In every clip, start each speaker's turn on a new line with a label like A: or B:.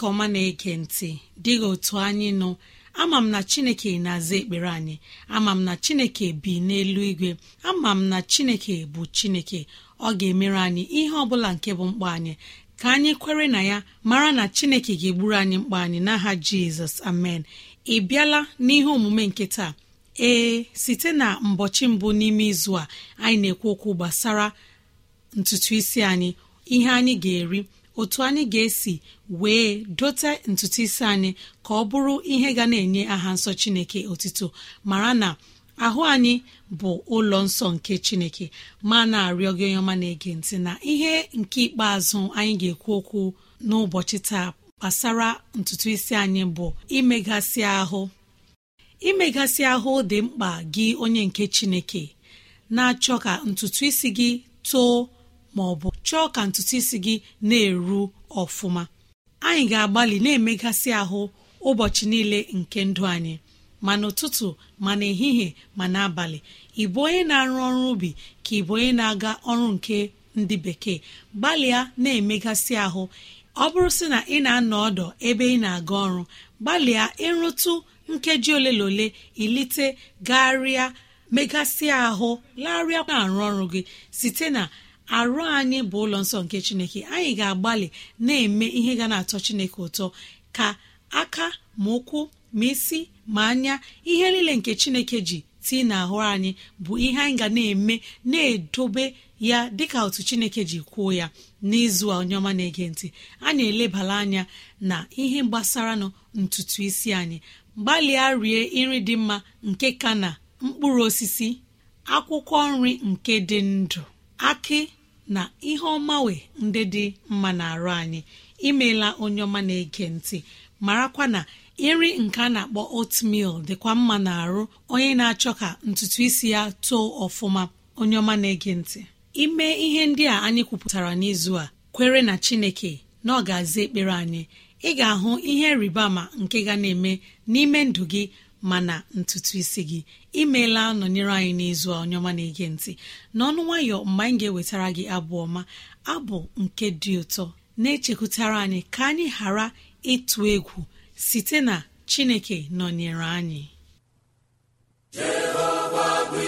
A: Chineke ọma na-ege ntị dịghị otu anyị nụ ama m na chineke na-aza ekpere anyị. Ama m na chineke bi n'elu igwe. Ama m na chineke bụ chineke. Ọ ga-emere anyị ihe ọ bụla nke bụ mkpa anyị. Ka anyị kwere na ya mara na chineke ga-egburu anyị mkpa anyị n'aha jizọs. Amen. Ị bịala n'ihe omume nke taa? Ee site na mbọchị mbụ n'ime izu a anyị na-ekwu okwu gbasara ntutu isi anyị ihe anyị ga-eri. Otu anyị ga-esi wee dote ntutu isi anyị ka ọ bụrụ ihe ga na-enye aha nsọ chineke otito. Mara na ahụ anyị bụ ụlọ nsọ nke chineke ma na-arịọ gị onye na-ege ntị na ihe nke ikpeazụ anyị ga-ekwu okwu n'ụbọchị taa gbasara ntutu isi anyị bụ imegasị ahụ. Imegasị ahụ dị mkpa gị onye nke chineke na-achọ ka ntutu isi gị too ma ọ chọọ ka ntutu isi gị na-eru ọfụma. Anyị ga-agbalị na-emegasị ahụ ụbọchị niile nke ndụ anyị ma n'ụtụtụ ma n'ehihie ma n'abalị. Ịbụ onye na-arụ ọrụ ubi ka ịbụ onye na-aga ọrụ nke ndị bekee. Gbalịa na-emegasị ahụ. Ọ bụrụ sị na ị na-anọ ọdọ ebe ị na-aga ọrụ gbalịa ịrụtụ nkeji ole na ole ilite garịa megasịa ahụ larịa na-arụ ọrụ gị site na arụ anyị bụ ụlọ nsọ nke chineke anyị ga-agbalị na-eme ihe ga na-atọ chineke ụtọ. Ka aka ma ụkwụ ma isi ma anya ihe niile nke chineke ji tii n'ahụ anyị bụ ihe anyị ga na-eme na-edobe ya dịka otu chineke ji kwuo ya n'izu onye ọma na-ege ntị. Anyị elebala anya na ihe gbasara nụ ntutu isi anyị. Gbalịa rie nri dị mma nke ka na mkpụrụ osisi akwụkwọ nri nke dị ndụ akị na ihe ọmawe ndị dị mma na-arụ anyị. Imeela onye ọma na-ege ntị marakwa na nri nke a na-akpọ oatmeal dịkwa mma na-arụ onye na-achọ ka ntutu isi ya too ọfụma. Onye ọma na-ege ntị. Ime ihe ndị a anyị kwupụtara n'izu a kwere na chineke na ọ ga-aza ekpere anyị. Ị ga-ahụ ihe rịba ama nke ga na-eme n'ime ndụ gị mana ntutu isi gị. Imeela nọnyere anyị n'izu onye ọma na-ege ntị. N'ọnụ nwayọ mgbe anyị ga-ewetara gị abụ ọma abụ nke dị ụtọ na-echekwutara anyị ka anyị ghara ịtụ egwu site na chineke nọnyere anyị.
B: Jehova bụ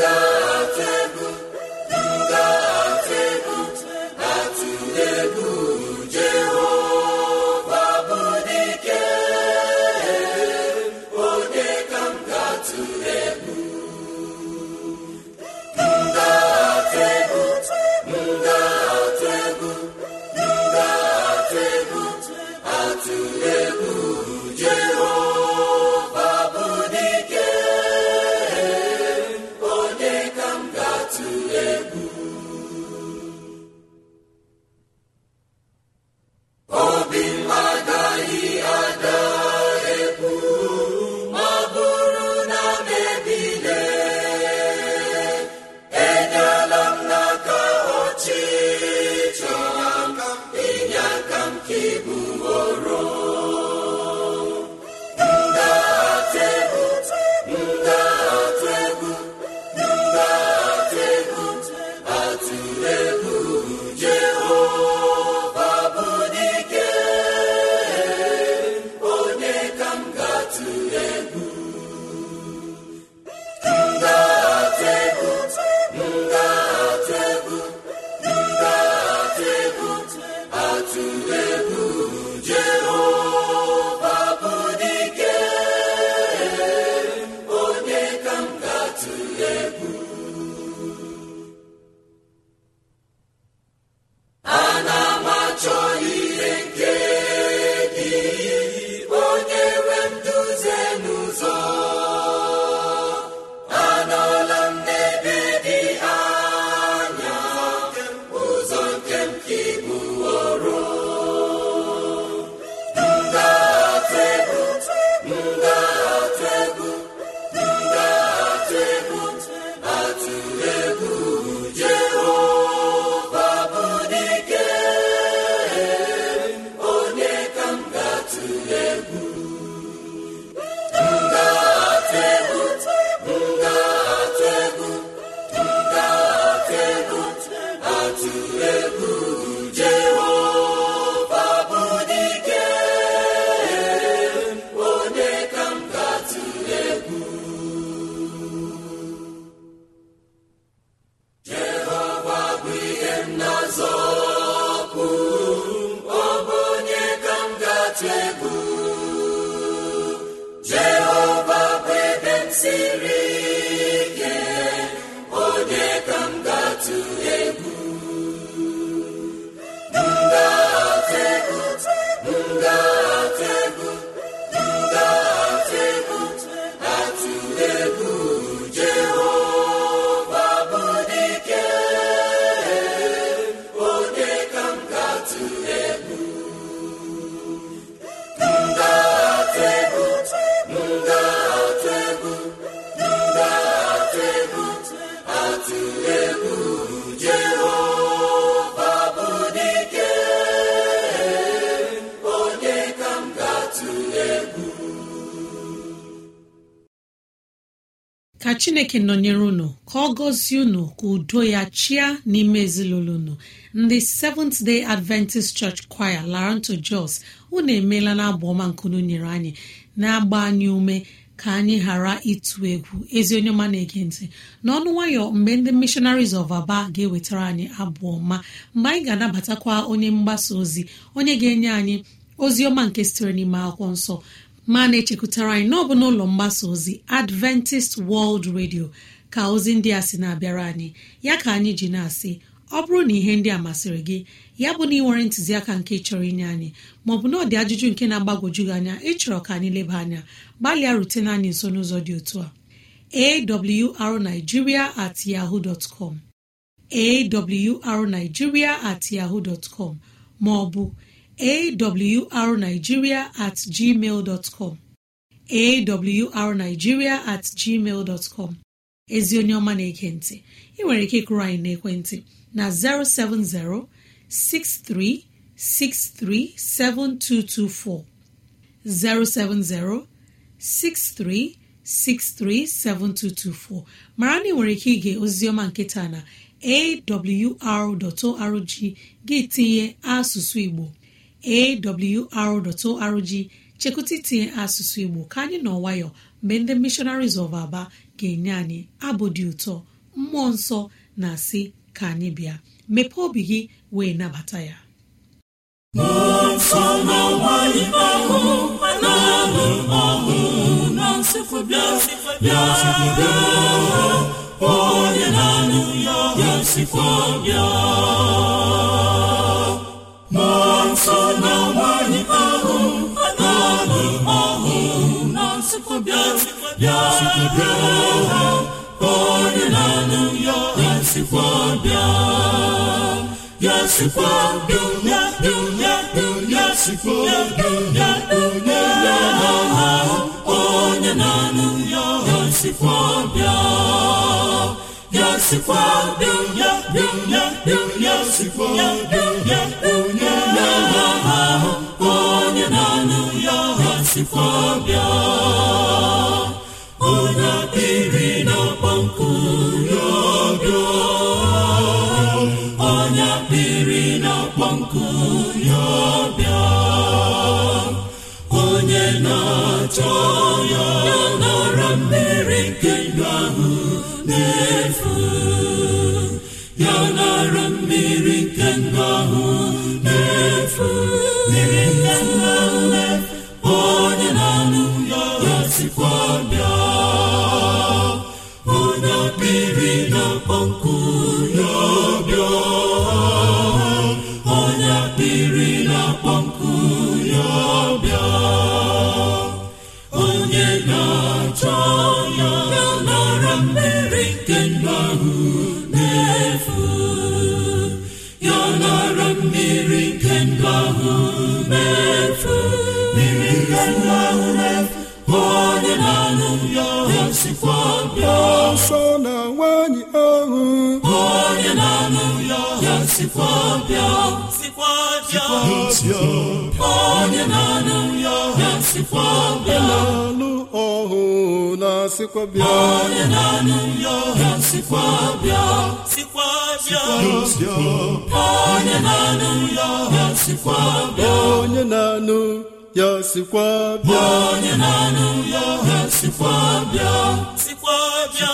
B: ka
A: chineke nọnyere unu ka ọ gọzie unu ka udo ya chia n'ime ezinụlọ unu. Ndị seventh day adventist church choir laranto jos unu emeela na abụ ọma nkunu nyere anyị. Na-agba anyị ume ka anyị ghara ịtụ egwu. Ezi onye ọma na-ege ntị. N'ọnụ nwayọ mgbe ndị missionaries of aba ga-ewetara anyị abụ ọma mgbe anyị ga-anabatakwa onye mgbasa ozi onye ga-enye anyị ozi ọma nke sitere n'ime akwụkwọ nsọ. Ma na-echekwutara anyị n'ọbụ n'ụlọ mgbasa ozi adventist world radio ka ozi ndị a sị na-abịara anyị. Ya ka anyị ji na-asị ọ bụrụ na ihe ndị a masịrị gị ya bụ na ị nwere ntụziaka nke chọrọ inye anyị maọbụ na ọ dị ajụjụ nke na-agbagwoju gị anya ịchọrọ ka anyị leba anya gbalịa rutene anyị nso n'ụzọ dị otu a. Awrnigeria at yahoo com. Awrnigeria at yahoo com maọbụ awrnigeria at gmail com. Awrnigeria at gmail com. Ezi onye ọma na-ege ntị. Ị nwere ike ịkụrụ anyị n'ekwentị na 070 6363 7224 070 6363 7224 mara na ị nwere ike ige oziọma nketa na awr.org gị tinye asụsụ Igbo. awr.org chekụta itinye asụsụ Igbo ka anyị nọ nwayọ mgbe ndị missionaries of Aba ga-enye anyị abụ dị ụtọ mmụọ nsọ na-asị ka anyị bịa. Mepee obi gị wee nabata ya.
B: Na na onye na-anụ ya ya bịa bịa onye na-anụ ya ya sikwa bịa ya sikwa bịa bịa bịa sikwa bịa onye onye na-anụ ya ya sikwa bịa ya sikwa bịa bịa bịa sikwa bịa onye onye na-anụ ya ya sikwa bịa. Onye biri n'ọkpọ nkụ
C: na-asịkwa bịa
B: onye na-anụ ya ya sikwa bịa sikwa bịa onye na-anụ ya ya sikwa bịa
C: onye na-anụ ya sikwa bịa
B: onye na-anụ ya ya sikwa bịa sikwa bịa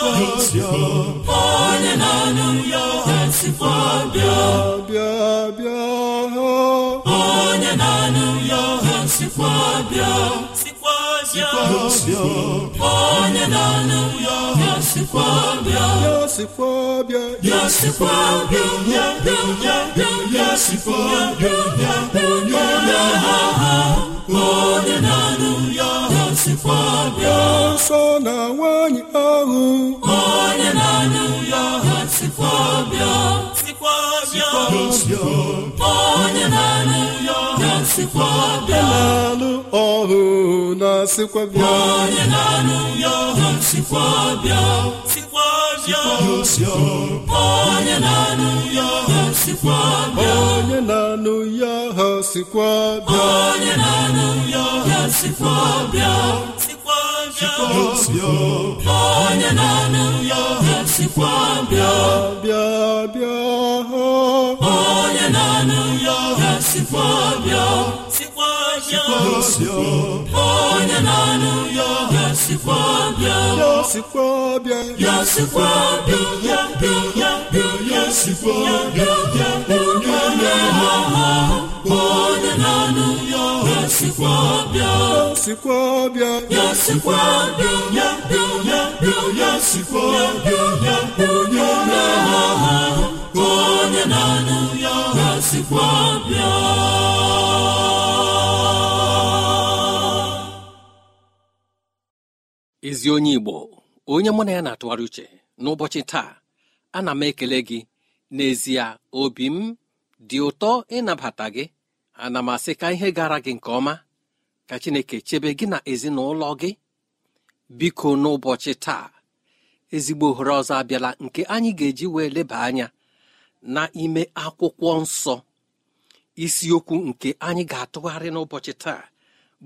B: onye na-anụ ya ya sikwa bịa
C: bịa bịa
B: bịa onye na-anụ ya ha sikwa bịa.
C: Ya sikwa bịa.
B: Ya sikwa bịa bịa bịa bịa bịa ya sikwa bịa bịa onye onye na-anụ ya sikwa bịa.
C: Nsọ na nwanyị ahụ.
B: Onye na-anụ ya ha sikwa bịa. Sikwa bịa. Onye na-anụ ya
C: na-alụ ọhụ na-asịkwa bịa.
B: Onye na-anụ ya ha sikwa bịa. Sikwa bịa onye na-anụ ya ha sikwa bịa.
C: Onye na-anụ ya ha sikwa bịa.
B: Onye na-anụ ya ha sikwa bịa. Sikwa bịa onye na-anụ ya ha sikwa bịa.
C: Bịa bịa
B: onye na-anụ ya ha sikwa bịa sikwa bịa onye na-anụ ya ha sikwa bịa
C: ya sikwa bịa
B: ya sikwa bịa ya bịa ya bịa ya sikwa bịa ya onye na-ahụ onye na-anụ ya ha sikwa bịa
C: ya sikwa bịa
B: ya sikwa bịa ya bịa ya bịa ya sikwa bịa ya onye na-ahụ onye na-anụ ya ha sikwa bịa.
D: Ezi onye igbo onye mụ na ya na-atụgharị uche n'ụbọchị taa ana m ekele gị. N'ezie obi m dị ụtọ ịnabata gị. Ana m asị ka ihe gara gị nke ọma. Ka chineke chebe gị na ezinụlọ gị. Biko n'ụbọchị taa ezigbo ohere ọzọ abịala nke anyị ga-eji wee leba anya. N'ime akwụkwọ nsọ. Isiokwu nke anyị ga-atụgharị n'ụbọchị taa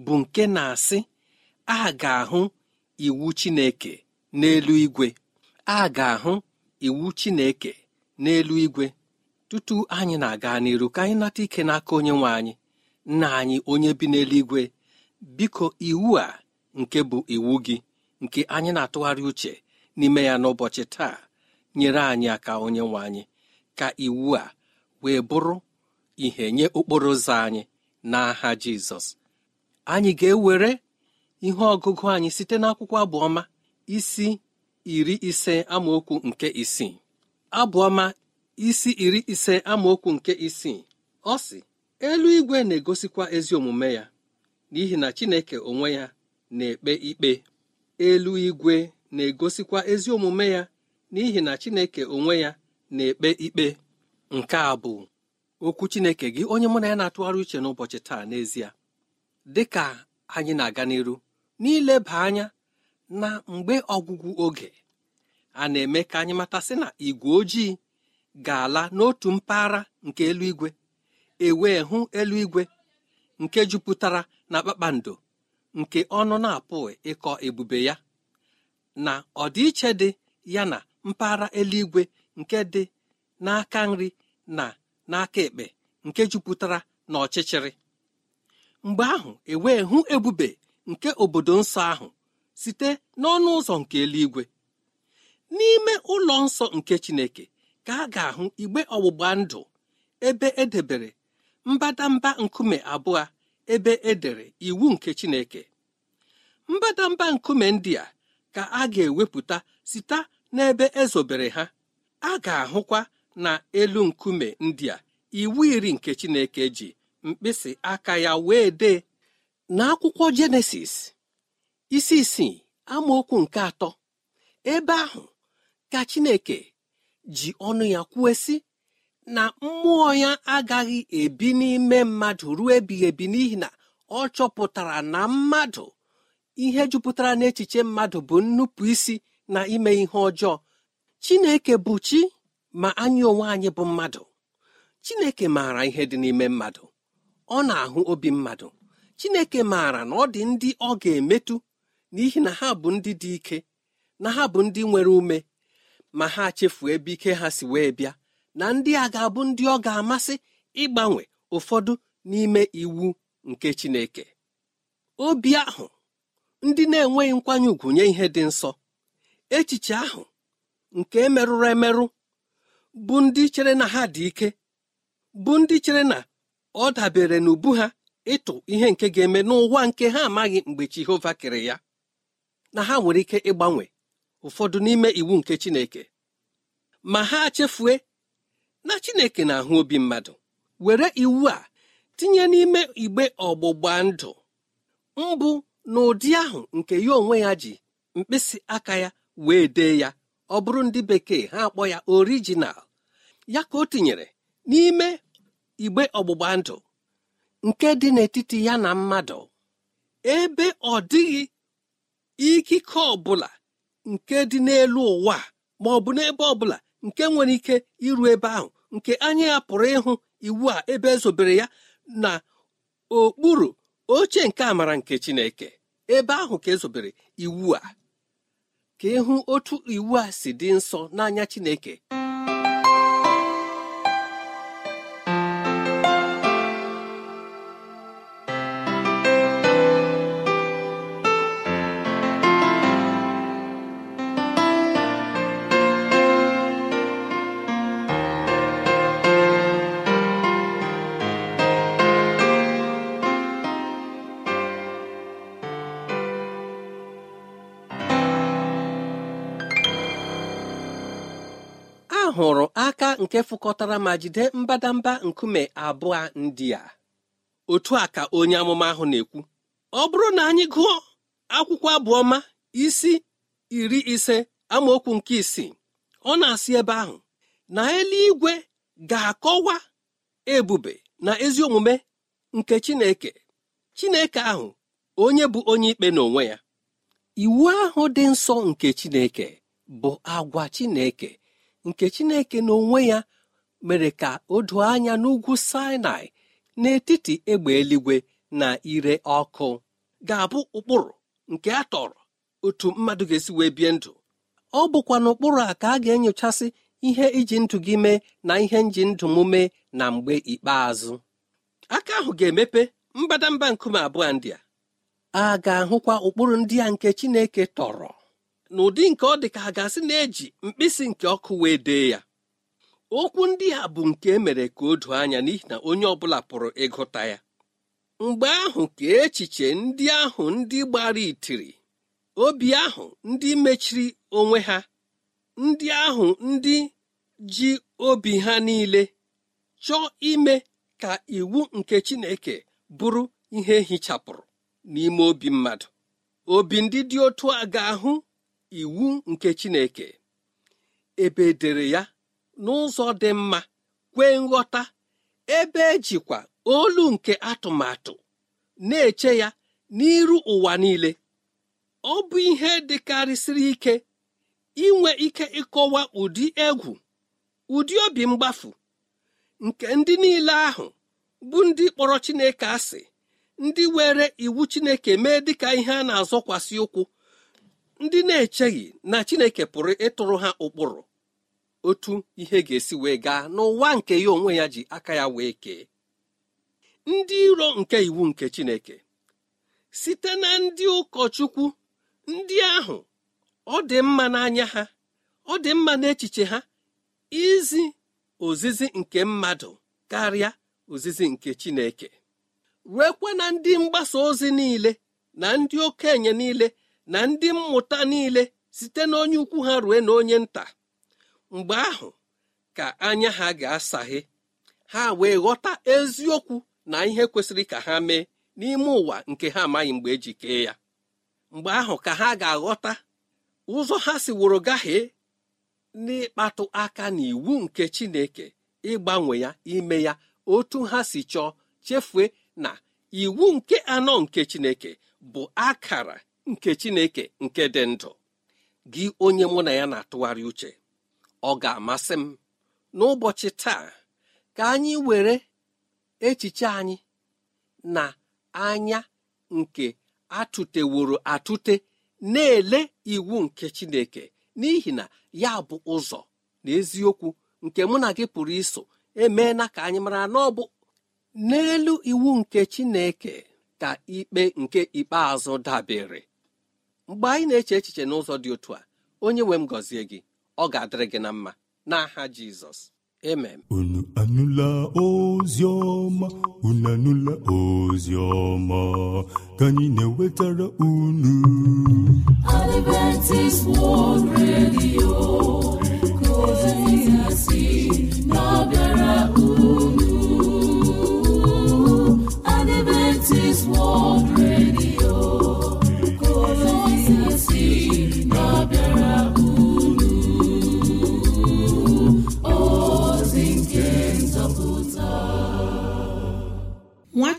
D: bụ nke na-asị a ga-ahụ iwu Chineke n'elu igwe. A ga-ahụ iwu Chineke n'elu igwe. Tutu anyị na-aga n'iru ka anyị nata ike n'aka onye nwe anyị nna anyị onye bi n'eluigwe biko iwu a nke bụ iwu gị nke anyị na-atụgharị uche n'ime ya n'ụbọchị taa nyere anyị aka onye nwe anyị. Ka iwu a wee bụrụ ihe nye okporo ụzọ anyị n'aha Jizọs. Anyị ga-ewere ihe ọgụgụ anyị site n'akwụkwọ abụọma isi iri ise amaokwu nke isii. Abụọma isi iri ise amaokwu nke isii. Ọ sị eluigwe na-egosikwa ezi omume ya n'ihi na Chineke onwe ya na-ekpe ikpe. Eluigwe na-egosikwa ezi omume ya n'ihi na Chineke onwe ya na-ekpe ikpe. Nke a bụ okwu Chineke gị onye mụ na ya na-atụgharị uche n'ụbọchị taa n'ezie. Dị ka anyị na-aga n'iru n'ileba anya na mgbe ọgwụgwụ oge a na-eme ka anyị matasị na igwe ojii ga-ala n'otu mpaghara nke eluigwe ewee hụ eluigwe nke jupụtara na kpakpando nke ọnụ na-apụghị ịkọ ebube ya na ọdịiche dị ya na mpaghara eluigwe nke dị n'aka nri na n'aka ekpe nke jupụtara na ọchịchịrị mgbe ahụ ewee hụ ebube nke obodo nsọ ahụ site n'ọnụ ụzọ nke eluigwe. N'ime ụlọ nsọ nke Chineke ka a ga-ahụ igbe ọgbụgba ndụ ebe edebere mbadamba nkume abụọ ebe edere iwu nke Chineke. Mbadamba nkume ndị a ka a ga-ewepụta site n'ebe ezobere ha. A ga-ahụkwa na elu nkume ndị a iwu iri nke Chineke ji mkpịsị aka ya wee dee. N'akwụkwọ Jenesis isi isii amaokwu nke atọ ebe ahụ ka Chineke ji ọnụ ya kwuo sị na mmụọ ya agaghị ebi n'ime mmadụ ruo ebighị ebi n'ihi na ọ chọpụtara na mmadụ ihe jupụtara n'echiche mmadụ bụ nnupụ isi na ime ihe ọjọọ. Chineke bụ chi ma anyị onwe anyị bụ mmadụ. Chineke maara ihe dị n'ime mmadụ. Ọ na-ahụ obi mmadụ. Chineke maara na ọ dị ndị ọ ga-emetụ n'ihi na ha bụ ndị dị ike na ha bụ ndị nwere ume ma ha chefuo ebe ike ha si wee bịa na ndị a ga-abụ ndị ọ ga-amasị ịgbanwe ụfọdụ n'ime iwu nke Chineke. Obi ahụ ndị na-enweghị nkwanye ùgwù nye ihe dị nsọ. Echiche ahụ nke emerụrụ emerụ bụ ndị chere na ha dị ike bụ ndị chere na ọ dabere n'ubu ha ịtụ ihe nke ga-eme n'ụwa nke ha amaghị mgbe Jehova kere ya na ha nwere ike ịgbanwe ụfọdụ n'ime iwu nke Chineke. Ma ha chefue na Chineke na-ahụ obi mmadụ were iwu a tinye n'ime igbe ọgbụgba ndụ mbụ n'ụdị ahụ nke ya onwe ya ji mkpịsị aka ya wee dee ya. Ọ bụrụ ndị bekee ha akpọ ya orijinal ya ka o tinyere n'ime igbe ọgbụgba ndụ nke dị n'etiti ya na mmadụ ebe ọ dịghị ikike ọbụla nke dị n'elu ụwa ma ọ bụ n'ebe ọbụla nke nwere ike iru ebe ahụ nke anya ya pụrụ ịhụ iwu a ebe ezobere ya na okpuru oche nke amara nke Chineke ebe ahụ ka ezobere iwu a. ka ịhụ otu iwu a si dị nsọ n'anya Chineke. Hụrụ aka nke fụkọtara ma jide mbadamba nkume abụọ ndị a. Otu a ka onye amụma ahụ na-ekwu ọ bụrụ na anyị gụọ akwụkwọ abụọma isi iri ise amaokwu nke isii ọ na-asị ebe ahụ na eluigwe ga-akọwa ebube na ezi omume nke Chineke Chineke ahụ onye bụ onye ikpe n'onwe ya iwu ahụ dị nsọ nke Chineke bụ agwa Chineke nke Chineke n'onwe ya mere ka o doo anya n'ugwu Sinai n'etiti egbe eluigwe na ire ọkụ ga-abụ ụkpụrụ nke a tọrọ otu mmadụ ga-esi wee bie ndụ. Ọ bụkwa n'ụkpụrụ a ka a ga-enyochasị ihe iji ndụ gị mee na ihe nji ndụ m mee na mgbe ikpeazụ. Aka ahụ ga-emepe mbadamba nkume abụọ ndị a. A ga-ahụkwa ụkpụrụ ndị a nke Chineke tọrọ. N'ụdị nke ọ dị ka a ga-asị na-eji mkpịsị nke ọkụ wee dee ya. Okwu ndị a bụ nke emere ka o doo anya n'ihi na onye ọbụla pụrụ ịgụta ya. Mgbe ahụ ka echiche ndị ahụ ndị gbara itiri obi ahụ ndị mechiri onwe ha ndị ahụ ndị ji obi ha niile chọọ ime ka iwu nke Chineke bụrụ ihe hichapụrụ n'ime obi mmadụ. Obi ndị dị otu a ga-ahụ iwu nke Chineke. Ebe edere ya n'ụzọ dị mma kwee nghọta ebe ejikwa olu nke atụmatụ na-eche ya n'iru ụwa niile. Ọ bụ ihe dịkarịsịrị ike inwe ike ịkọwa ụdị egwu ụdị obi mgbafu nke ndị niile ahụ bụ ndị kpọrọ Chineke asị ndị were iwu Chineke mee dịka ihe a na-azọkwasị ụkwụ ndị na-echeghị na Chineke pụrụ ịtụrụ ha ụkpụrụ otu ihe ga-esi wee gaa n'ụwa nke ya onwe ya ji aka ya wee kee. Ndị iro nke iwu nke Chineke site na ndị ụkọchukwu ndị ahụ ọ dị mma n'anya ha ọ dị mma n'echiche ha izi ozizi nke mmadụ karịa ozizi nke Chineke. Ruekwa na ndị mgbasa ozi niile na ndị okenye niile na ndị mmụta niile site n'onye ukwu ha rue na onye nta. Mgbe ahụ ka anya ha ga-asaghe ha wee ghọta eziokwu na ihe kwesịrị ka ha mee n'ime ụwa nke ha amaghị mgbe eji kee ya. Mgbe ahụ ka ha ga-aghọta ụzọ ha si woro gaghee n'ịkpatụ aka n'iwu nke Chineke ịgbanwe ya ime ya otu ha si chọọ chefue na iwu nke anọ nke Chineke bụ akara nke Chineke nke dị ndụ gị onye mụ na ya na-atụgharị uche ọ ga-amasị m. N'ụbọchị taa ka anyị were echiche anyị na anya nke atụteworo atụte na-ele iwu nke Chineke n'ihi na ya bụ ụzọ na eziokwu nke mụ na gị pụrụ iso emeela ka anyị mara na ọ bụ n'elu iwu nke Chineke ka ikpe nke ikpeazụ dabere. Mgbe anyị na-eche echiche n'ụzọ dị otu a onye nwe m gọzie gị ọ ga-adịrị gị na mma. N'aha Jizọs. Amen.
C: Unu anụla ozi ọma? Unu anụla ozi ọma? Ka anyị na-ewetara unu.
B: Adventist World Radio ka ozi ya si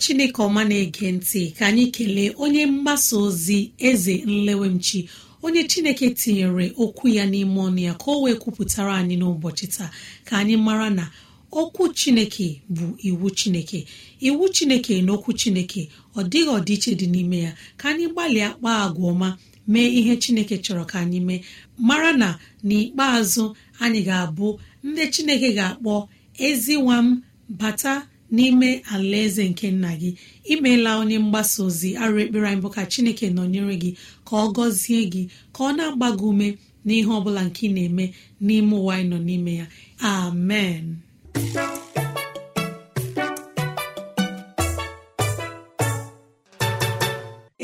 A: chineke ọma na-ege ntị ka anyị kelee onye mgbasa ozi eze nlewemchi onye chineke tinyere okwu ya n'ime ọnụ ya ka o wee kwupụtara anyị n'ụbọchị taa. Ka anyị mara na okwu chineke bụ iwu chineke. Iwu chineke na okwu chineke ọ dịghị ọdịiche dị n'ime ya. Ka anyị gbalịa kpaa agwa ọma mee ihe chineke chọrọ ka anyị mee. Mara na n'ikpeazụ anyị ga-abụ ndị chineke ga-akpọ ezi nwa m bata n'ime alaeze nke nna gị. Imeela onye mgbasa ozi arụ ekpere anyị bụ ka chineke nọnyere gị ka ọ gọzie gị ka ọ na-agba gị ume n'ihe ọbụla nke ị na-eme n'ime ụwa anyị nọ n'ime ya. Amen.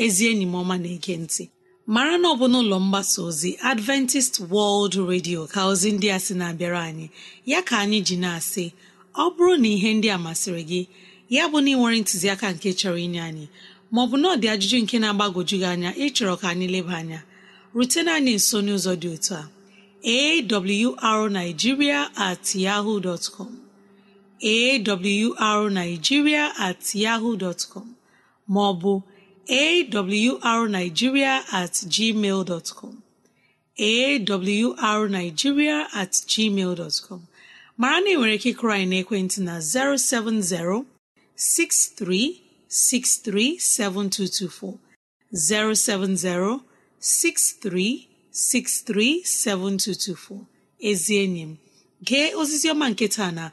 A: Ezi enyi m ọma na-ege ntị mara na ọ bụ n'ụlọ mgbasa ozi adventist world radio ka ozi ndị a sị na-abịara anyị. Ya ka anyị ji na-asị ọ bụrụ na ihe ndị a masịrị gị ya bụ na ị nwere ntụziaka nke chọrọ inye anyị maọbụ na ọ dị ajụjụ nke na-agbagwoju gị anya ịchọrọ ka anyị leba anya rutena anyị nso n'ụzọ dị otu a awrnigeria at yahoo dot com awrnigeria at yahoo com ma ọ bụ awrnigeria at gmail dot com awrnigeria at gmail dot com. Mara na ị nwere ike ịkụrụ anyị n'ekwentị na 070 6363 7224 070 63637224 ezi enyi m gee ozizi ọma nke taa na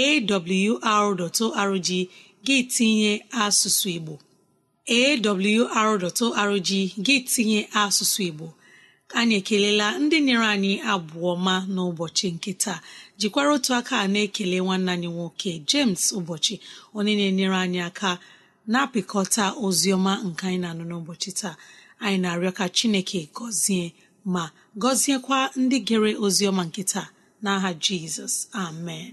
A: awr.org gị tinye asụsụ Igbo. Awr.org gị tinye asụsụ Igbo. Anyị ekelela ndị nyere anyị abụọ ma n'ụbọchị nke jikwara otu aka na-ekele nwanne anyị nwoke James ụbọchị onye na-enyere anyị aka na-apịkọta ozi ọma nke anyị na-anụ n'ụbọchị taa. Anyị na-arịọ ka Chineke gọzie ma gọziekwa ndị gere ozi ọma nke taa. N'aha Jizọs amen.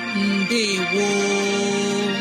A: gboo